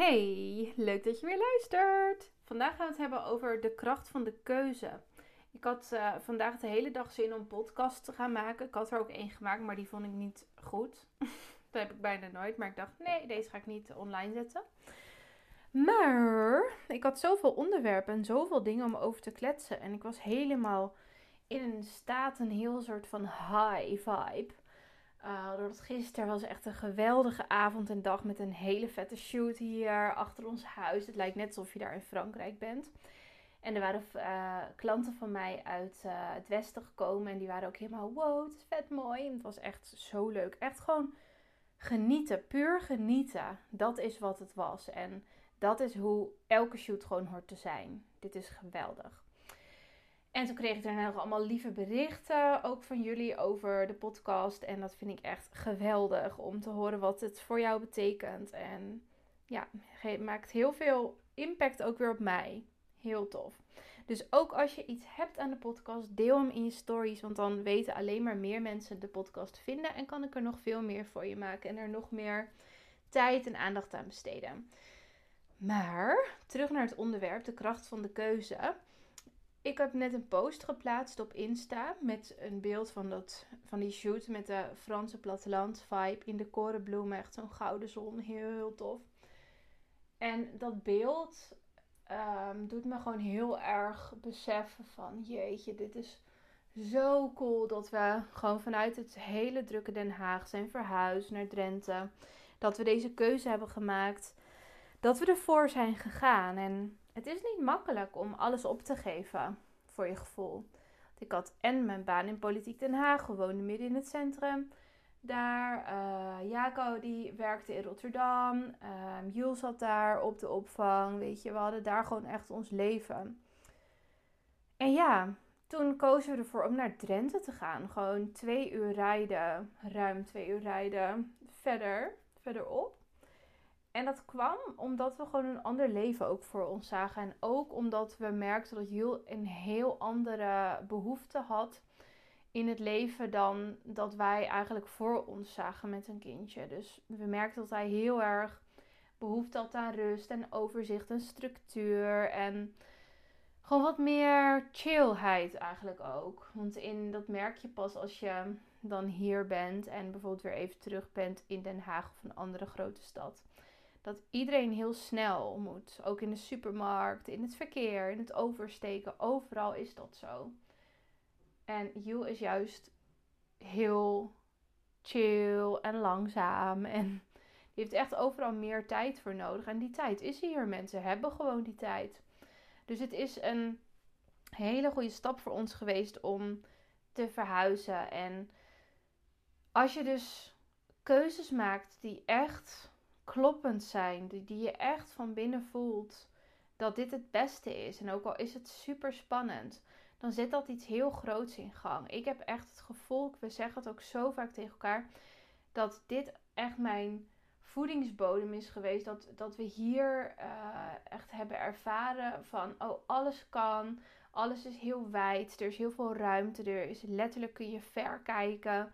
Hey, leuk dat je weer luistert. Vandaag gaan we het hebben over de kracht van de keuze. Ik had uh, vandaag de hele dag zin om podcast te gaan maken. Ik had er ook één gemaakt, maar die vond ik niet goed. dat heb ik bijna nooit. Maar ik dacht, nee, deze ga ik niet online zetten. Maar ik had zoveel onderwerpen en zoveel dingen om over te kletsen. En ik was helemaal in een staat, een heel soort van high vibe. Uh, gisteren was echt een geweldige avond en dag met een hele vette shoot hier achter ons huis. Het lijkt net alsof je daar in Frankrijk bent. En er waren uh, klanten van mij uit uh, het westen gekomen en die waren ook helemaal wow, het is vet mooi. En het was echt zo leuk. Echt gewoon genieten, puur genieten. Dat is wat het was. En dat is hoe elke shoot gewoon hoort te zijn. Dit is geweldig. En toen kreeg ik daarna nog allemaal lieve berichten, ook van jullie, over de podcast. En dat vind ik echt geweldig om te horen wat het voor jou betekent. En ja, maakt heel veel impact ook weer op mij. Heel tof. Dus ook als je iets hebt aan de podcast, deel hem in je stories. Want dan weten alleen maar meer mensen de podcast vinden. En kan ik er nog veel meer voor je maken. En er nog meer tijd en aandacht aan besteden. Maar terug naar het onderwerp, de kracht van de keuze. Ik heb net een post geplaatst op Insta met een beeld van, dat, van die shoot met de Franse platteland vibe in de korenbloemen. Echt zo'n gouden zon, heel, heel tof. En dat beeld um, doet me gewoon heel erg beseffen van jeetje, dit is zo cool dat we gewoon vanuit het hele drukke Den Haag zijn verhuisd naar Drenthe. Dat we deze keuze hebben gemaakt. Dat we ervoor zijn gegaan. En het is niet makkelijk om alles op te geven voor je gevoel. Ik had en mijn baan in Politiek Den Haag, woonde midden in het centrum. Daar, uh, Jaco die werkte in Rotterdam. Uh, Jules zat daar op de opvang. Weet je, we hadden daar gewoon echt ons leven. En ja, toen kozen we ervoor om naar Drenthe te gaan. Gewoon twee uur rijden, ruim twee uur rijden verder, verderop. En dat kwam omdat we gewoon een ander leven ook voor ons zagen. En ook omdat we merkten dat Jules een heel andere behoefte had in het leven dan dat wij eigenlijk voor ons zagen met een kindje. Dus we merkten dat hij heel erg behoefte had aan rust en overzicht en structuur. En gewoon wat meer chillheid eigenlijk ook. Want in, dat merk je pas als je dan hier bent en bijvoorbeeld weer even terug bent in Den Haag of een andere grote stad dat iedereen heel snel moet. Ook in de supermarkt, in het verkeer, in het oversteken. Overal is dat zo. En You is juist heel chill en langzaam. En die heeft echt overal meer tijd voor nodig. En die tijd is hier. Mensen hebben gewoon die tijd. Dus het is een hele goede stap voor ons geweest om te verhuizen. En als je dus keuzes maakt die echt kloppend zijn, die, die je echt van binnen voelt dat dit het beste is. En ook al is het super spannend, dan zit dat iets heel groots in gang. Ik heb echt het gevoel, we zeggen het ook zo vaak tegen elkaar, dat dit echt mijn voedingsbodem is geweest. Dat, dat we hier uh, echt hebben ervaren van, oh, alles kan. Alles is heel wijd. Er is heel veel ruimte. Er is letterlijk kun je ver kijken.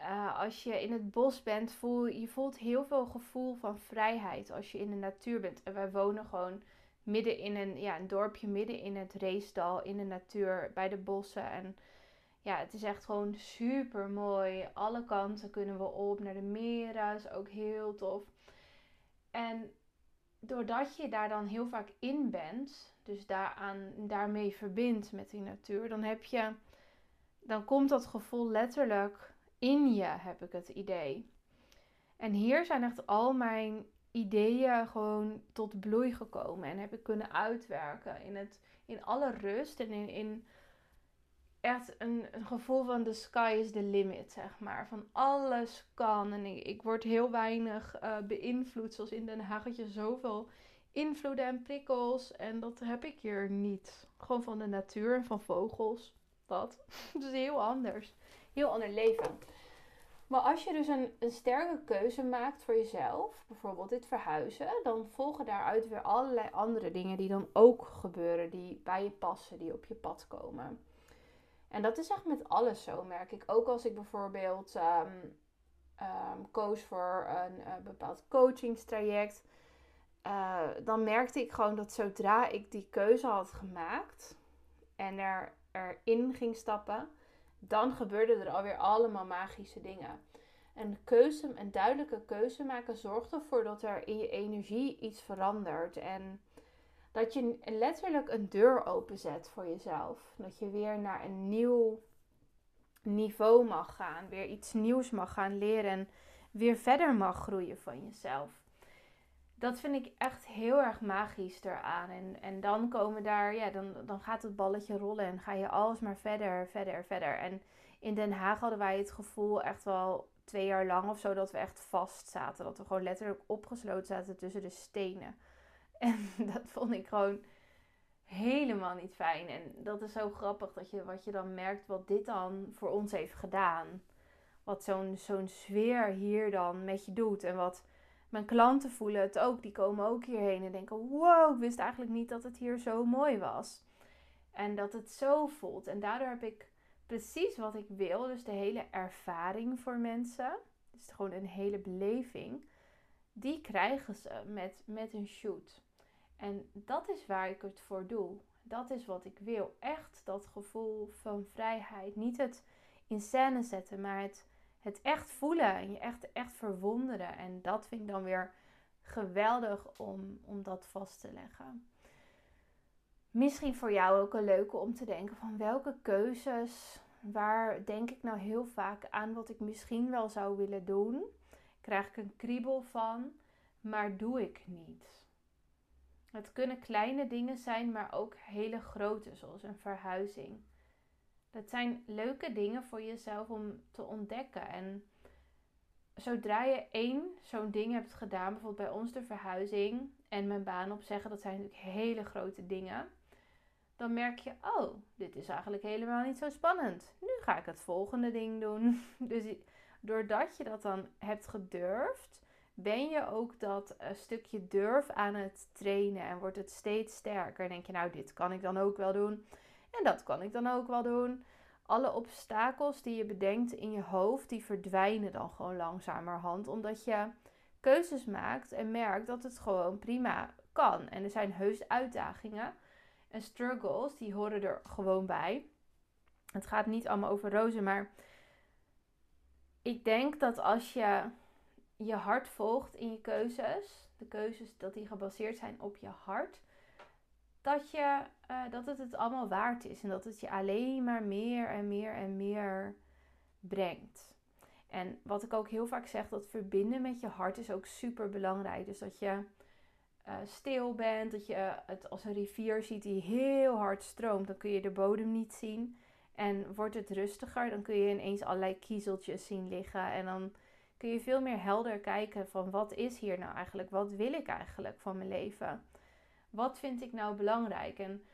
Uh, als je in het bos bent, voel je voelt heel veel gevoel van vrijheid als je in de natuur bent. En wij wonen gewoon midden in een, ja, een dorpje, midden in het Reesdal, in de natuur, bij de bossen. En ja, het is echt gewoon super mooi. Alle kanten kunnen we op naar de meren, is ook heel tof. En doordat je daar dan heel vaak in bent, dus daaraan, daarmee verbindt met die natuur, dan heb je, dan komt dat gevoel letterlijk in je, heb ik het idee. En hier zijn echt al mijn ideeën gewoon tot bloei gekomen. En heb ik kunnen uitwerken in, het, in alle rust en in, echt een, een, gevoel van the sky is the limit, zeg maar. Van alles kan. En ik, ik word heel weinig uh, beïnvloed, zoals in Den Haag je zoveel invloeden en prikkels. En dat heb ik hier niet. Gewoon van de natuur en van vogels. Dat. is heel anders heel ander leven. Maar als je dus een, een sterke keuze maakt voor jezelf, bijvoorbeeld dit verhuizen, dan volgen daaruit weer allerlei andere dingen die dan ook gebeuren, die bij je passen, die op je pad komen. En dat is echt met alles zo, merk ik. Ook als ik bijvoorbeeld um, koos voor een, een bepaald coachingstraject. eh, dan merkte ik gewoon dat zodra ik die keuze had gemaakt en er, erin ging stappen, dan gebeurden er alweer allemaal magische dingen. En keuze, een duidelijke keuze maken zorgt ervoor dat er in je energie iets verandert. En dat je letterlijk een deur openzet voor jezelf. Dat je weer naar een nieuw niveau mag gaan. Weer iets nieuws mag gaan leren. En weer verder mag groeien van jezelf. Dat vind ik echt heel erg magisch eraan. En, en dan komen daar, ja, dan, dan gaat het balletje rollen en ga je alles maar verder, verder, verder. En in Den Haag hadden wij het gevoel echt wel twee jaar lang of zo dat we echt vast zaten. Dat we gewoon letterlijk opgesloten zaten tussen de stenen. En dat vond ik gewoon helemaal niet fijn. En dat is zo grappig dat je wat je dan merkt wat dit dan voor ons heeft gedaan. Wat zo'n zo'n sfeer hier dan met je doet. En wat mijn klanten voelen het ook. Die komen ook hierheen en denken: wow, ik wist eigenlijk niet dat het hier zo mooi was. En dat het zo voelt. En daardoor heb ik precies wat ik wil. Dus de hele ervaring voor mensen. Dus gewoon een hele beleving. Die krijgen ze met, met een shoot. En dat is waar ik het voor doe. Dat is wat ik wil. Echt dat gevoel van vrijheid. Niet het in scène zetten, maar het, het echt voelen. En je echt, echt verwonderen. En dat vind ik dan weer geweldig om, om dat vast te leggen. Misschien voor jou ook een leuke om te denken van welke keuzes, waar denk ik nou heel vaak aan wat ik misschien wel zou willen doen. Krijg ik een kriebel van, maar doe ik niet. Het kunnen kleine dingen zijn, maar ook hele grote, zoals een verhuizing. Dat zijn leuke dingen voor jezelf om te ontdekken. En zodra je één zo'n ding hebt gedaan, bijvoorbeeld bij ons de verhuizing en mijn baan opzeggen, dat zijn natuurlijk hele grote dingen. Dan merk je, oh, dit is eigenlijk helemaal niet zo spannend. Nu ga ik het volgende ding doen. Dus doordat je dat dan hebt gedurfd, ben je ook dat uh, stukje durf aan het trainen en wordt het steeds sterker. En denk je, nou, dit kan ik dan ook wel doen. En dat kan ik dan ook wel doen. Alle obstakels die je bedenkt in je hoofd, die verdwijnen dan gewoon langzamerhand. Omdat je keuzes maakt en merkt dat het gewoon prima kan. En er zijn heus uitdagingen en struggles, die horen er gewoon bij. Het gaat niet allemaal over rozen, maar ik denk dat als je je hart volgt in je keuzes, de keuzes dat die gebaseerd zijn op je hart, dat, je, uh, dat het het allemaal waard is en dat het je alleen maar meer en meer en meer brengt. En wat ik ook heel vaak zeg, dat verbinden met je hart is ook super belangrijk. Dus dat je uh, stil bent, dat je het als een rivier ziet die heel hard stroomt, dan kun je de bodem niet zien. En wordt het rustiger, dan kun je ineens allerlei kiezeltjes zien liggen. En dan kun je veel meer helder kijken van wat is hier nou eigenlijk? Wat wil ik eigenlijk van mijn leven? Wat vind ik nou belangrijk? En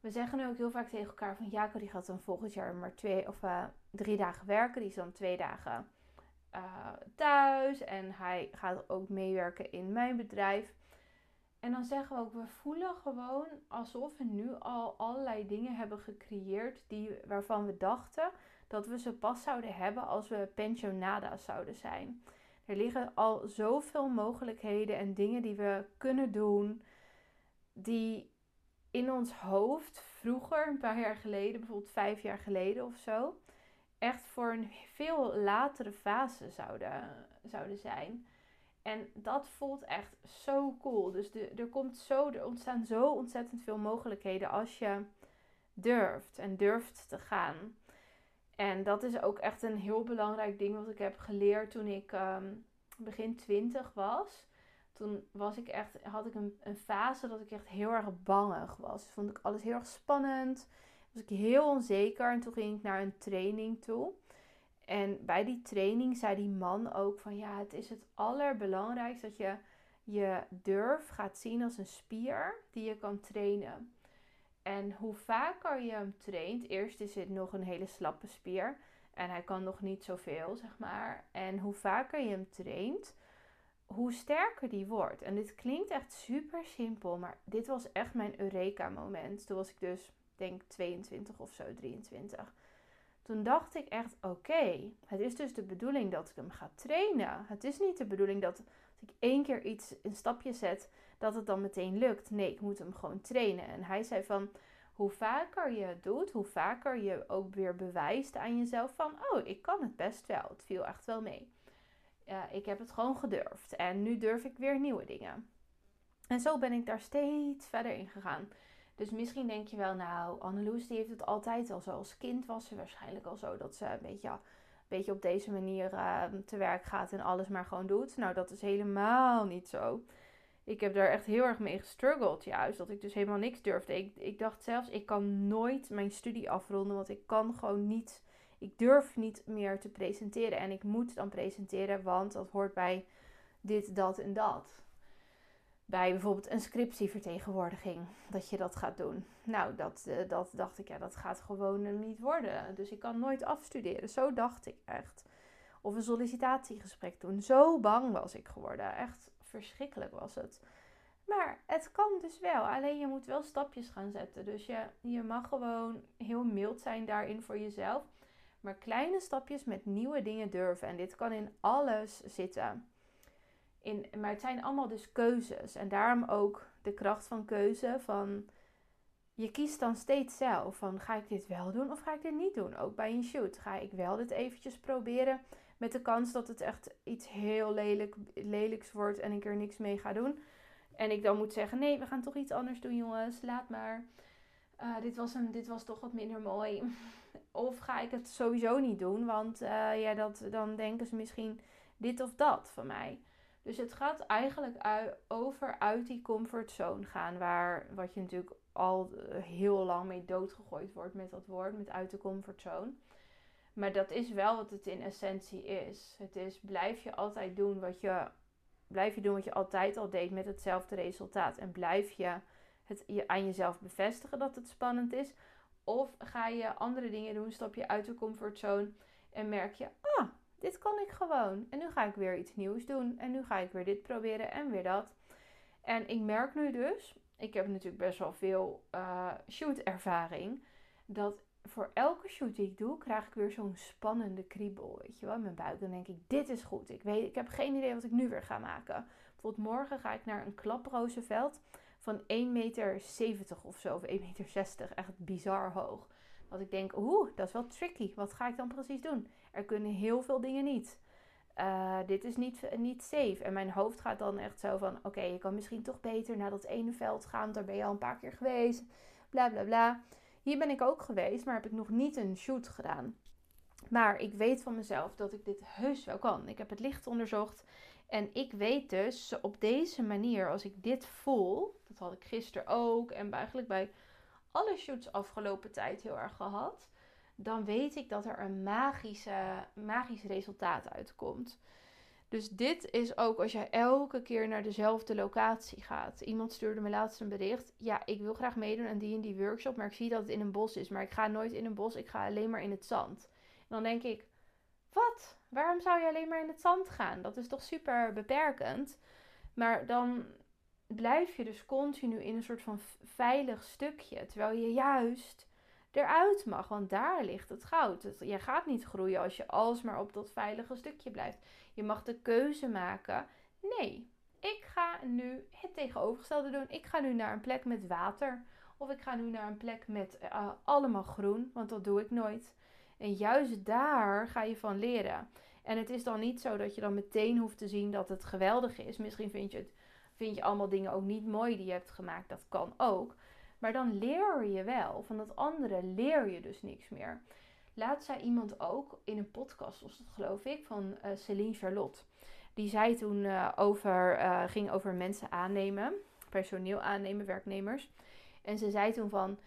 we zeggen nu ook heel vaak tegen elkaar van Jaco die gaat dan volgend jaar maar twee of uh, drie dagen werken. Die is dan twee dagen uh, thuis en hij gaat ook meewerken in mijn bedrijf. En dan zeggen we ook, we voelen gewoon alsof we nu al allerlei dingen hebben gecreëerd die, waarvan we dachten dat we ze pas zouden hebben als we pensionada zouden zijn. Er liggen al zoveel mogelijkheden en dingen die we kunnen doen, die in ons hoofd vroeger, een paar jaar geleden, bijvoorbeeld vijf jaar geleden of zo, echt voor een veel latere fase zouden, zouden zijn. En dat voelt echt zo cool. Dus er, komt zo, er ontstaan zo ontzettend veel mogelijkheden als je durft en durft te gaan. En dat is ook echt een heel belangrijk ding wat ik heb geleerd toen ik ehm, begin 20 was. Toen was ik echt, had ik een, fase dat ik echt heel erg bangig was. Vond ik alles heel erg spannend. Was ik heel onzeker. En toen ging ik naar een training toe. En bij die training zei die man ook van ja, het is het allerbelangrijkste dat je je durf gaat zien als een spier die je kan trainen. En hoe vaker je hem traint, eerst is het nog een hele slappe spier en hij kan nog niet zoveel, zeg maar. En hoe vaker je hem traint, hoe sterker die wordt. En dit klinkt echt super simpel, maar dit was echt mijn Eureka-moment. Toen was ik dus, denk 22 of zo, 23. Toen dacht ik echt, oké, het is dus de bedoeling dat ik hem ga trainen. Het is niet de bedoeling dat Als ik één keer iets, een stapje zet, dat het dan meteen lukt. Nee, ik moet hem gewoon trainen. En hij zei van, hoe vaker je het doet, hoe vaker je ook weer bewijst aan jezelf van, oh, ik kan het best wel. Het viel echt wel mee. Ik heb het gewoon gedurfd en nu durf ik weer nieuwe dingen. En zo ben ik daar steeds verder in gegaan. Dus misschien denk je wel, nou, Anneloes die heeft het altijd al zo. Als kind was ze waarschijnlijk al zo dat ze een beetje, een beetje op deze manier uh, te werk gaat en alles maar gewoon doet. Nou, dat is helemaal niet zo ik heb daar echt heel erg mee gestruggeld. Juist dat ik dus helemaal niks durfde. Ik, ik dacht zelfs, ik kan nooit mijn studie afronden. Want ik kan gewoon niet. Ik durf niet meer te presenteren. En ik moet dan presenteren, want dat hoort bij dit, dat en dat. Bij bijvoorbeeld een scriptievertegenwoordiging. Dat je dat gaat doen. Nou, dat, uh, dat dacht ik, ja, dat gaat gewoon niet worden. Dus ik kan nooit afstuderen. Zo dacht ik echt. Of een sollicitatiegesprek doen. Zo bang was ik geworden. Echt verschrikkelijk was het. Maar het kan dus wel. Alleen je moet wel stapjes gaan zetten. Dus je, je mag gewoon heel mild zijn daarin voor jezelf. Maar kleine stapjes met nieuwe dingen durven. En dit kan in alles zitten. In, maar het zijn allemaal dus keuzes. En daarom ook de kracht van keuze. Van je kiest dan steeds zelf. Van ga ik dit wel doen of ga ik dit niet doen? Ook bij een shoot. Ga ik wel dit eventjes proberen met de kans dat het echt iets heel lelijk, lelijks wordt en ik er niks mee ga doen. En ik dan moet zeggen: nee, we gaan toch iets anders doen, jongens. Laat maar. Uh, dit, was een, dit was toch wat minder mooi. of ga ik het sowieso niet doen, want uh, ja, dat, dan denken ze misschien dit of dat van mij. Dus het gaat eigenlijk over uit die comfortzone gaan, waar wat je natuurlijk al heel lang mee doodgegooid wordt met dat woord, met uit de comfortzone. Maar dat is wel wat het in essentie is. Het is blijf je altijd doen wat je, blijf je doen wat je altijd al deed met hetzelfde resultaat. En blijf je het je aan jezelf bevestigen dat het spannend is. Of ga je andere dingen doen, stap je uit de comfortzone en merk je, ah, dit kan ik gewoon. En nu ga ik weer iets nieuws doen. En nu ga ik weer dit proberen en weer dat. En ik merk nu dus, ik heb natuurlijk best wel veel uh, shoot-ervaring, dat voor elke shoot die ik doe, krijg ik weer zo'n spannende kriebel. Weet je wel, in mijn buik. Dan denk ik, dit is goed. Ik, weet, ik heb geen idee wat ik nu weer ga maken. Bijvoorbeeld morgen ga ik naar een klaprozenveld van 1,70 meter of zo. Of 1,60 meter. Echt bizar hoog. Dat ik denk, oeh, dat is wel tricky. Wat ga ik dan precies doen? Er kunnen heel veel dingen niet. Uh, dit is niet, niet safe. En mijn hoofd gaat dan echt zo van: oké, je kan misschien toch beter naar dat ene veld gaan. Daar ben je al een paar keer geweest. Bla bla bla. Hier ben ik ook geweest, maar heb ik nog niet een shoot gedaan. Maar ik weet van mezelf dat ik dit heus wel kan. Ik heb het licht onderzocht. En ik weet dus op deze manier, als ik dit voel, dat had ik gisteren ook en eigenlijk bij alle shoots afgelopen tijd heel erg gehad, dan weet ik dat er een magische, magisch resultaat uitkomt. Dus dit is ook als jij elke keer naar dezelfde locatie gaat. Iemand stuurde me laatst een bericht. Ja, ik wil graag meedoen aan die en die workshop, maar ik zie dat het in een bos is. Maar ik ga nooit in een bos, ik ga alleen maar in het zand. Dan denk ik, wat? Waarom zou je alleen maar in het zand gaan? Dat is toch super beperkend. Maar dan blijf je dus continu in een soort van veilig stukje. Terwijl je juist eruit mag. Want daar ligt het goud. je gaat niet groeien als je alsmaar op dat veilige stukje blijft. Je mag de keuze maken. Nee, ik ga nu het tegenovergestelde doen. Ik ga nu naar een plek met water. Of ik ga nu naar een plek met uh, allemaal groen. Want dat doe ik nooit. En juist daar ga je van leren. En het is dan niet zo dat je dan meteen hoeft te zien dat het geweldig is. Misschien vind je, het, vind je allemaal dingen ook niet mooi die je hebt gemaakt. Dat kan ook. Maar dan leer je wel. Van dat andere leer je dus niks meer. Laat zei iemand ook in een podcast, was dat geloof ik, van uh, Celine Charlotte. Die zei toen uh, over, uh, ging over mensen aannemen, personeel aannemen, werknemers. En ze zei toen van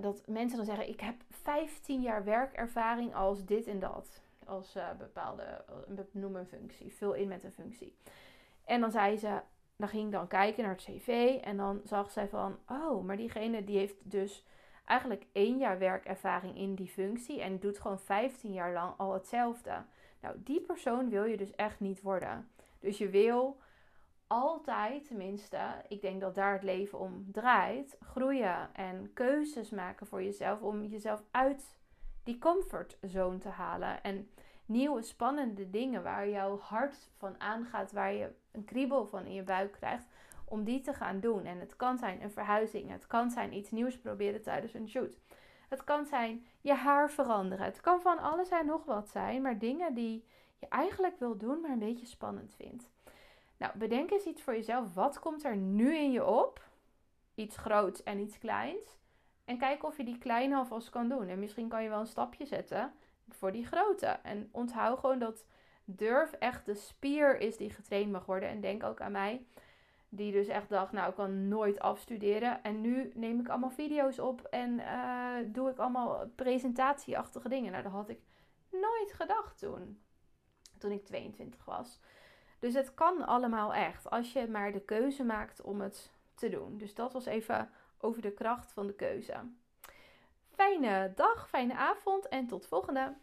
dat mensen dan zeggen: Ik heb 15 jaar werkervaring als dit en dat. Als bepaalde, noem een functie, vul in met een functie. En dan zei ze: dan ging ik dan kijken naar het cv en dan zag zij van, oh, maar diegene die heeft dus eigenlijk één jaar werkervaring in die functie en doet gewoon 15 jaar lang al hetzelfde. Nou, die persoon wil je dus echt niet worden. Dus je wil altijd, tenminste, ik denk dat daar het leven om draait, groeien en keuzes maken voor jezelf om jezelf uit die comfortzone te halen. En nieuwe spannende dingen waar jouw hart van aangaat, waar je een kriebel van in je buik krijgt, om die te gaan doen. En het kan zijn een verhuizing, het kan zijn iets nieuws proberen tijdens een shoot. Het kan zijn je haar veranderen. Het kan van alles en nog wat zijn, maar dingen die je eigenlijk wil doen, maar een beetje spannend vindt. Nou, bedenk eens iets voor jezelf. Wat komt er nu in je op? Iets groots en iets kleins. En kijk of je die kleine alvast kan doen. En misschien kan je wel een stapje zetten voor die grote. En onthoud gewoon dat durf echt de spier is die getraind mag worden. En denk ook aan mij, die dus echt dacht, nou ik kan nooit afstuderen. En nu neem ik allemaal video's op en uh, doe ik allemaal presentatieachtige dingen. Nou, dat had ik nooit gedacht toen. Toen ik 22 was. Dus het kan allemaal echt. Als je maar de keuze maakt om het te doen. Dus dat was even over de kracht van de keuze. Fijne dag, fijne avond en tot volgende.